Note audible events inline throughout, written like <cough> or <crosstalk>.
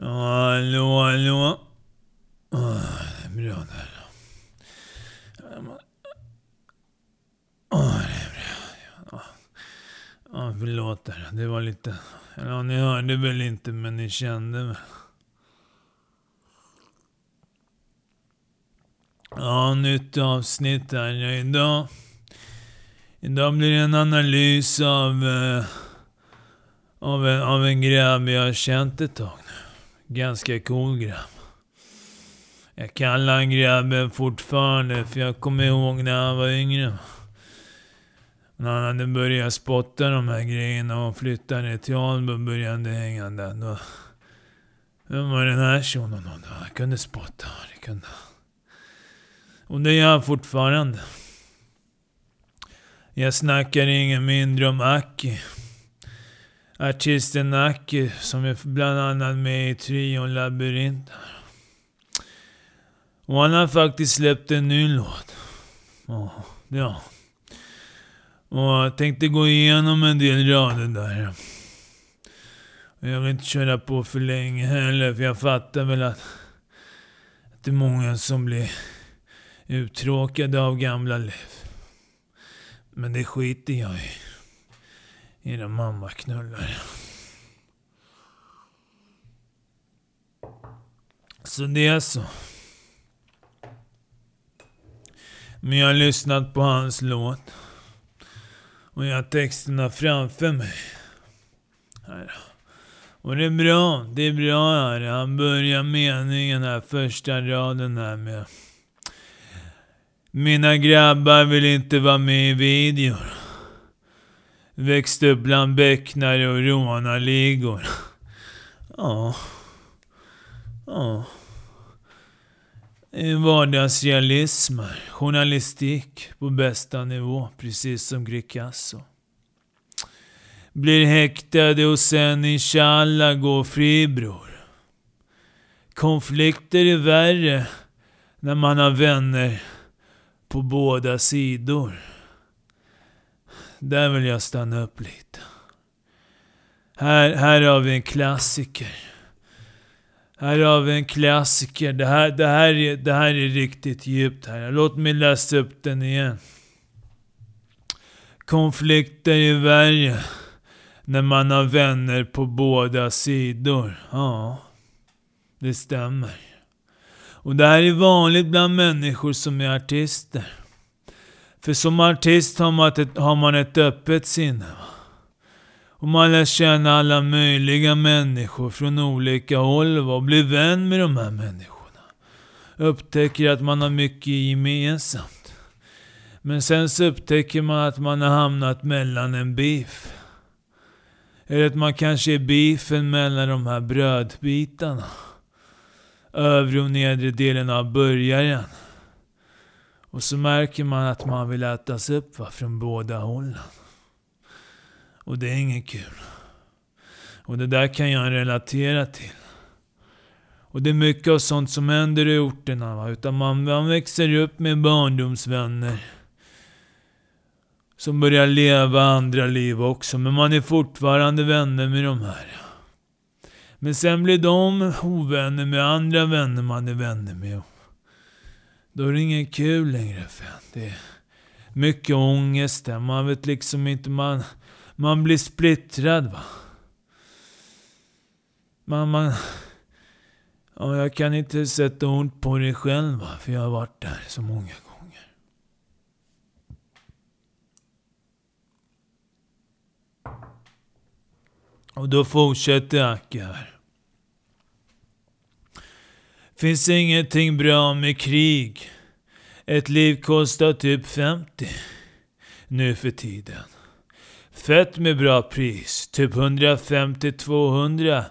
Hallå, hallå. Oh, det är bra där. Åh, det är bra. Ja, oh, förlåt där. Det var lite... Ja, ni hörde väl inte, men ni kände väl. Ja, nytt avsnitt här idag. Idag blir det en analys av, eh, av, en, av en gräv jag har känt ett tag nu. Ganska cool grabb. Jag kallar han grabben fortfarande, för jag kommer ihåg när han var yngre. När han hade börjat spotta de här grejerna och flyttade till Alby och började hänga där. Då, vem var den här shunon då? Han kunde spotta. Det kunde. Och det gör han fortfarande. Jag snackar ingen mindre om Aki. Artisten Aki som är bland annat med i trion Labyrinten. Och han har faktiskt släppt en ny låt. Ja. Och jag tänkte gå igenom en del rader där. Och jag vill inte köra på för länge heller, för jag fattar väl att, att det är många som blir uttråkade av gamla liv. Men det skiter jag i. Era mammaknullar. Så det är så. Men jag har lyssnat på hans låt. Och jag har texterna framför mig. Här. Och det är bra. Det är bra här. Han börjar meningen här, första raden här med mina grabbar vill inte vara med i videor. Växte upp bland becknare och rånarligor. <laughs> Ja. Ja. Det är Vardagsrealism här. Journalistik på bästa nivå, precis som Greekazo. Blir häktade och sen inshallah går fri bror. Konflikter är värre när man har vänner på båda sidor. Där vill jag stanna upp lite. Här, här har vi en klassiker. Här har vi en klassiker. Det här, det här, är, det här är riktigt djupt här. Låt mig läsa upp den igen. Konflikter är värre när man har vänner på båda sidor. Ja, det stämmer. Och det här är vanligt bland människor som är artister. För som artist har man ett, har man ett öppet sinne. Och man lär känna alla möjliga människor från olika håll och blir vän med de här människorna. Upptäcker att man har mycket gemensamt. Men sen så upptäcker man att man har hamnat mellan en beef. Eller att man kanske är beefen mellan de här brödbitarna övre och nedre delen av burgaren. Och så märker man att man vill ätas upp va, från båda hållen. Och det är inget kul. Och det där kan jag relatera till. Och det är mycket av sånt som händer i orterna. Va? Utan man, man växer upp med barndomsvänner. Som börjar leva andra liv också. Men man är fortfarande vänner med de här. Men sen blir de ovänner med andra vänner man är vänner med. Då är det ingen kul längre Fan. Det är mycket ångest där. Man vet liksom inte, man, man blir splittrad va. Man, man... Ja, jag kan inte sätta ord på det själv va, för jag har varit där så många gånger. Och då fortsätter Acke här. Finns ingenting bra med krig. Ett liv kostar typ 50 nu för tiden. Fett med bra pris, typ 150-200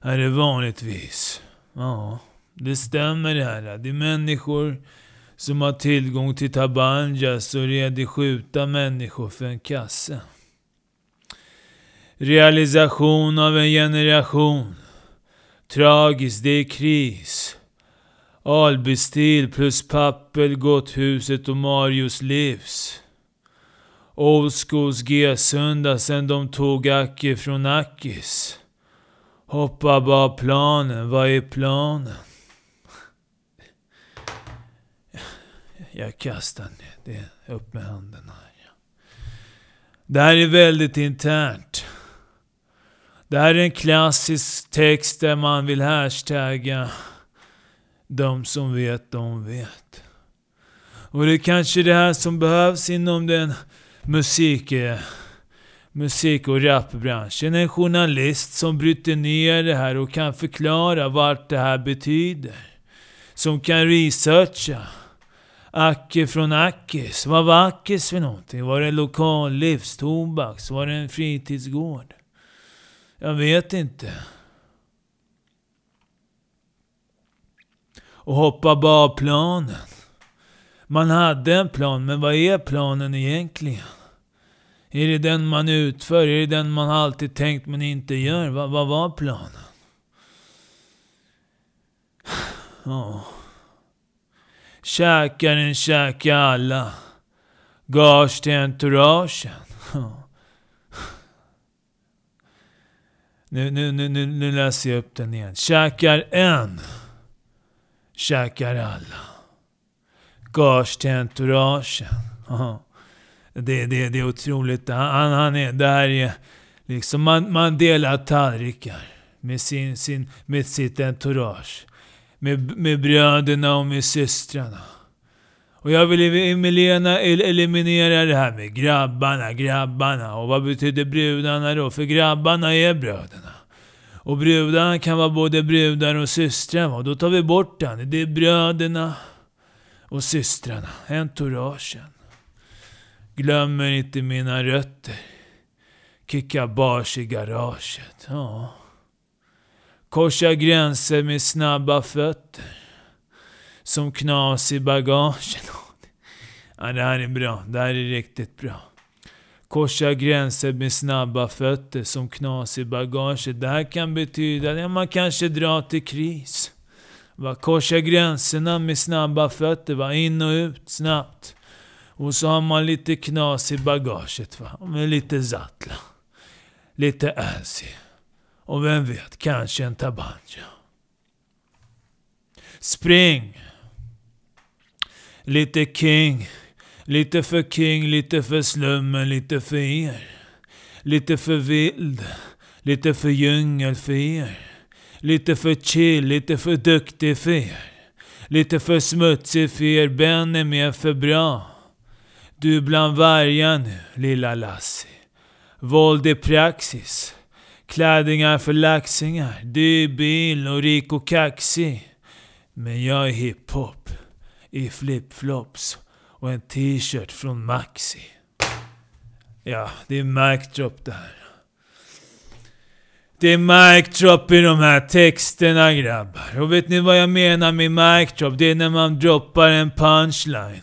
är det vanligtvis. Ja, det stämmer det här. Det är människor som har tillgång till tabanjas och redig skjuta människor för en kasse. Realisation av en generation. Tragiskt, det är kris. Albystil plus Pappel, Gotthuset och Marius livs. Old schools G-sunda sen de tog Aki från Akis. Hoppa bara planen, vad är planen? Jag kastar ner det, upp med handen här. Det här är väldigt internt. Det här är en klassisk text där man vill hashtagga de som vet, de vet. Och det är kanske det här som behövs inom den musik, musik och rapbranschen. En journalist som bryter ner det här och kan förklara vart det här betyder. Som kan researcha. Acke från Ackis. Vad var Ackis för någonting? Var det en lokal livstobaks? Var det en fritidsgård? Jag vet inte. Och hoppa bara av planen. Man hade en plan, men vad är planen egentligen? Är det den man utför? Är det den man alltid tänkt men inte gör? Va, vad var planen? Ja. Käkaren käkar alla. Gage till entouragen. Nu, nu, nu, nu, nu läser jag upp den igen. Käkar en. Käkar alla. Gage-entouragen. Det, det, det är otroligt. Han, han är, det här är liksom, man, man delar tallrikar med, sin, sin, med sitt entourage. Med, med bröderna och med systrarna. Och jag vill Milena eliminera det här med grabbarna, grabbarna. Och vad betyder brudarna då? För grabbarna är bröderna. Och brudarna kan vara både brudar och systrar. Och då tar vi bort den. Det är bröderna och systrarna. Entouragen. Glömmer inte mina rötter. Kicka bars i garaget. Ja. Korsa gränser med snabba fötter. Som knas i bagagen. Ja, det här är bra. Det här är riktigt bra. Korsa gränser med snabba fötter som knas i bagaget. Det här kan betyda att man kanske drar till kris. Va, korsa gränserna med snabba fötter. Va, in och ut snabbt. Och så har man lite knas i bagaget. Va, med lite Zatla. Lite Azzy. Och vem vet, kanske en Tabanja. Spring! Lite King. Lite för King, lite för slummen, lite för er. Lite för vild. Lite för djungel för er. Lite för chill, lite för duktig för er. Lite för smutsig för er. Ben är mer för bra. Du är bland vargar nu, lilla Lassie. Våld är praxis. Klädingar för laxingar. Du är bil och rik och kaxig. Men jag är hiphop. I flipflops och en t-shirt från Maxi. Ja, det är mic drop det här. Det är mic drop i de här texterna grabbar. Och vet ni vad jag menar med mic drop? Det är när man droppar en punchline.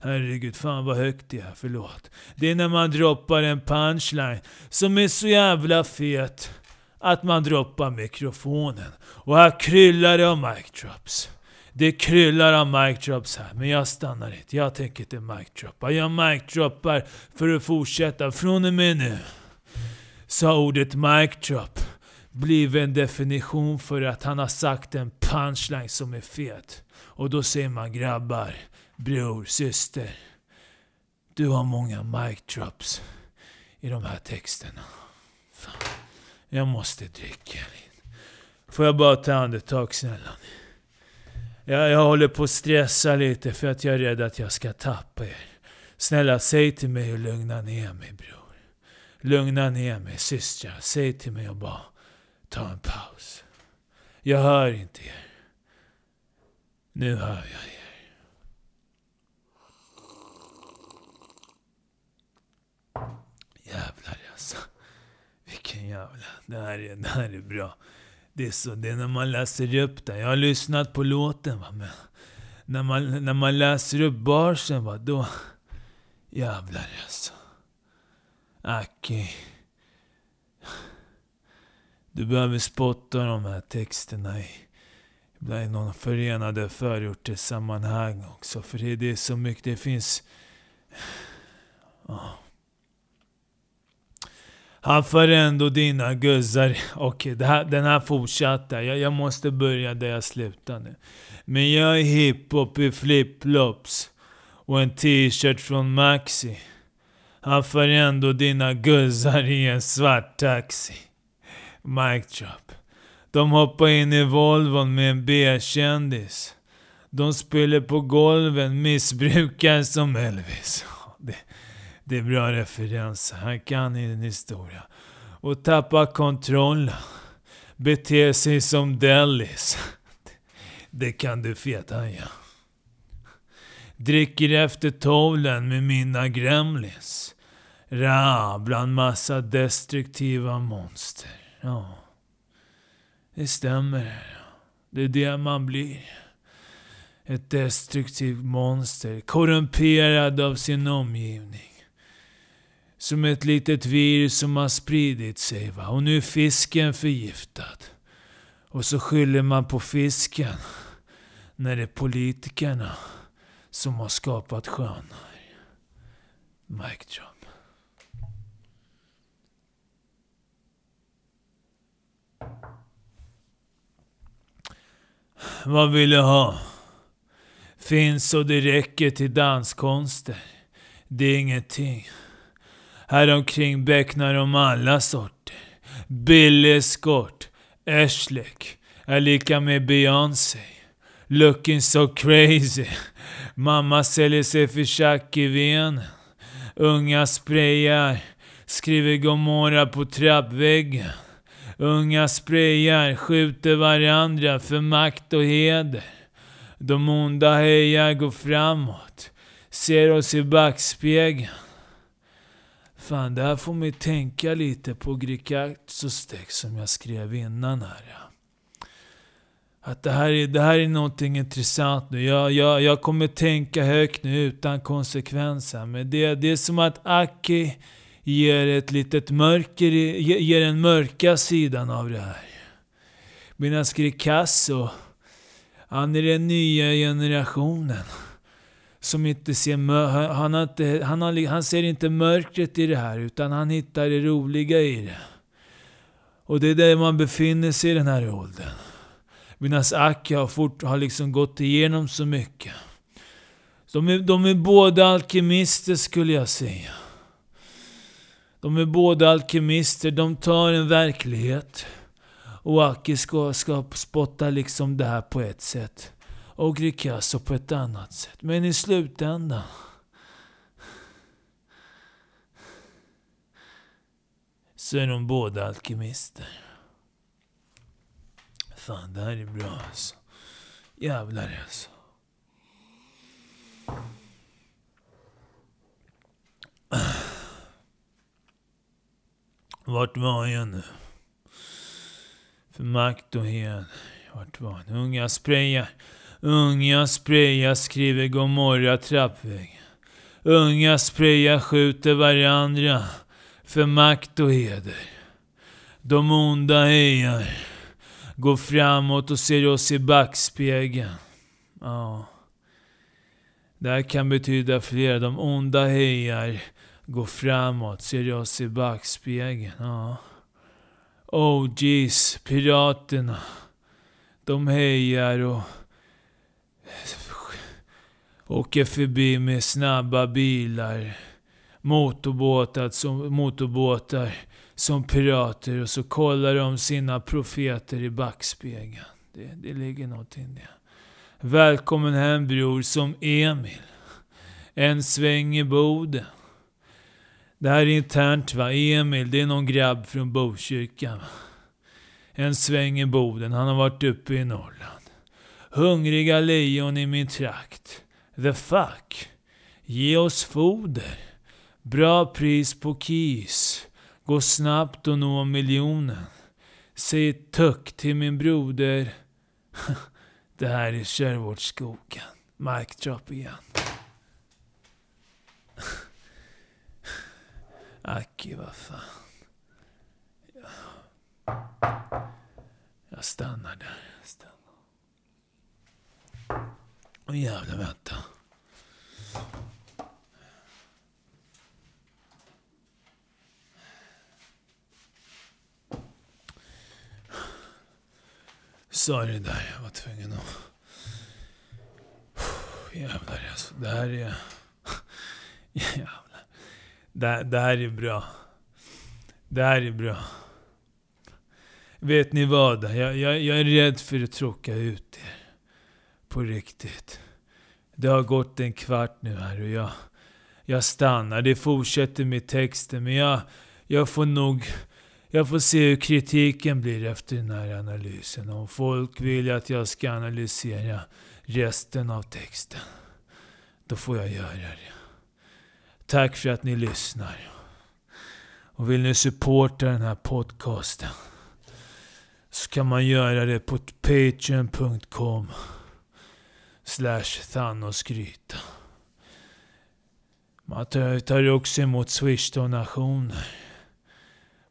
Herregud, fan vad högt det är, förlåt. Det är när man droppar en punchline som är så jävla fet att man droppar mikrofonen. Och här kryllar det av mic drops. Det kryllar av mic drops här, men jag stannar inte. Jag tänker inte micdroppa. Jag mic droppar för att fortsätta. Från och med nu så har ordet mic drop blivit en definition för att han har sagt en punchline som är fet. Och då säger man grabbar, bror, syster. Du har många mic drops i de här texterna. Fan. Jag måste dricka lite. Får jag bara ta andetag snälla? Jag, jag håller på att stressa lite för att jag är rädd att jag ska tappa er. Snälla, säg till mig och lugna ner mig bror. Lugna ner mig systrar. Säg till mig och bara ta en paus. Jag hör inte er. Nu hör jag er. Jävlar alltså. Vilken jävla... Det här är, det här är bra. Det är så, det är när man läser upp den. Jag har lyssnat på låten va, men när man, när man läser upp barsen va, då... Jävlar alltså. Ah, Aki. Du behöver spotta de här texterna i, i någon förenade förortssammanhang också. För det, det är så mycket, det finns... Oh. Haffar ändå dina guzzar. Okej, okay, den här fortsatte. Jag, jag måste börja där jag slutade. Men jag är hiphop i flipflops och en t-shirt från Maxi. Haffar ändå dina guzzar i en svart taxi. Mic drop. De hoppar in i Volvon med en B-kändis. De spelar på golven, missbrukar som Elvis. <laughs> Det, det är bra referens. Han kan en historia. Och tappar kontrollen. Beter sig som Dellis. Det kan du feta ja. Dricker efter tollen med mina gremlins. Ra, bland massa destruktiva monster. Ja. Det stämmer. Det är det man blir. Ett destruktivt monster, korrumperad av sin omgivning. Som ett litet virus som har spridit sig va. Och nu är fisken förgiftad. Och så skyller man på fisken. När det är politikerna som har skapat sjön. Mic drop. Vad vill du ha? Finns så det räcker till danskonster. Det är ingenting häromkring becknar de alla sorter. Billy Scott, Ashlek, är lika med Beyoncé. Looking so crazy. Mamma säljer sig för tjack i venen. Unga sprayar, skriver Gomorra på trappväggen. Unga sprayar, skjuter varandra för makt och heder. De onda hejar går framåt, ser oss i backspegeln. Fan, det här får mig tänka lite på Grikaktsostek som jag skrev innan här. Att det här är, det här är någonting intressant nu. Jag, jag, jag kommer tänka högt nu utan konsekvenser. Men det, det är som att Aki ger ett litet mörker, ger den mörka sidan av det här. Medan Grikasso, han är den nya generationen. Som inte ser han, har inte, han, har, han ser inte mörkret i det här, utan han hittar det roliga i det. Och det är där man befinner sig i den här åldern. Medan Aki har, fort, har liksom gått igenom så mycket. De är, de är båda alkemister skulle jag säga. De är båda alkemister. De tar en verklighet. Och Aki ska, ska spotta liksom det här på ett sätt. Och Ricasso på ett annat sätt. Men i slutändan så är de båda alkemister. Fan, det här är bra alltså. Jävlar alltså. Vart var jag nu? För makt och hed. Vart var jag? Unga sprayar. Unga sprayar skriver Gomorra trappväg. Unga sprayar skjuter varandra. För makt och heder. De onda hejar. Går framåt och ser oss i backspegeln. Ja. Det här kan betyda flera. De onda hejar. Går framåt, ser oss i backspegeln. Ja. Oh, OGs, piraterna. De hejar och åker förbi med snabba bilar. Motorbåtar som, motorbåtar som pirater och så kollar de sina profeter i backspegeln. Det, det ligger någonting i det. Välkommen hem bror, som Emil. En sväng i Boden. Det här är internt va. Emil, det är någon grabb från Botkyrka. En sväng i Boden, han har varit uppe i Norrland. Hungriga lejon i min trakt. The fuck? Ge oss foder. Bra pris på KIS. Gå snabbt och nå miljonen. Säg tuck till min broder. <laughs> Det här är Sherwoodskogen. Mic drop igen. <laughs> Aki, vad fan. Jag stannar där. Åh oh, jävlar, vänta. Sorry där, jag var tvungen att... Jävlar alltså, det här är... <laughs> Jävlar. Det, det här är bra. Det här är bra. Vet ni vad? Jag, jag, jag är rädd för att tråka ut på riktigt. Det har gått en kvart nu här och jag... Jag stannar. Det fortsätter med texten men jag... Jag får nog... Jag får se hur kritiken blir efter den här analysen. Om folk vill att jag ska analysera resten av texten. Då får jag göra det. Tack för att ni lyssnar. Och vill ni supporta den här podcasten så kan man göra det på patreon.com slash thanoskryta. Man tar också emot swish-donationer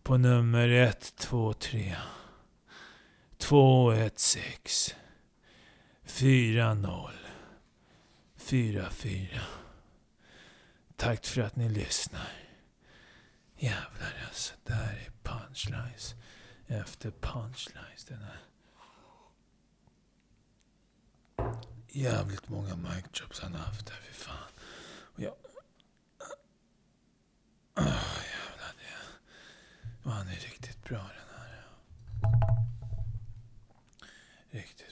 på nummer 123 216 40 44. Tack för att ni lyssnar. Jävlar alltså, det här är punchlines efter punchlines. Den här. jävligt många mic han har haft där. Fy fan. Och jag... Oh, jävlar, det... Han är riktigt bra den här. Riktigt.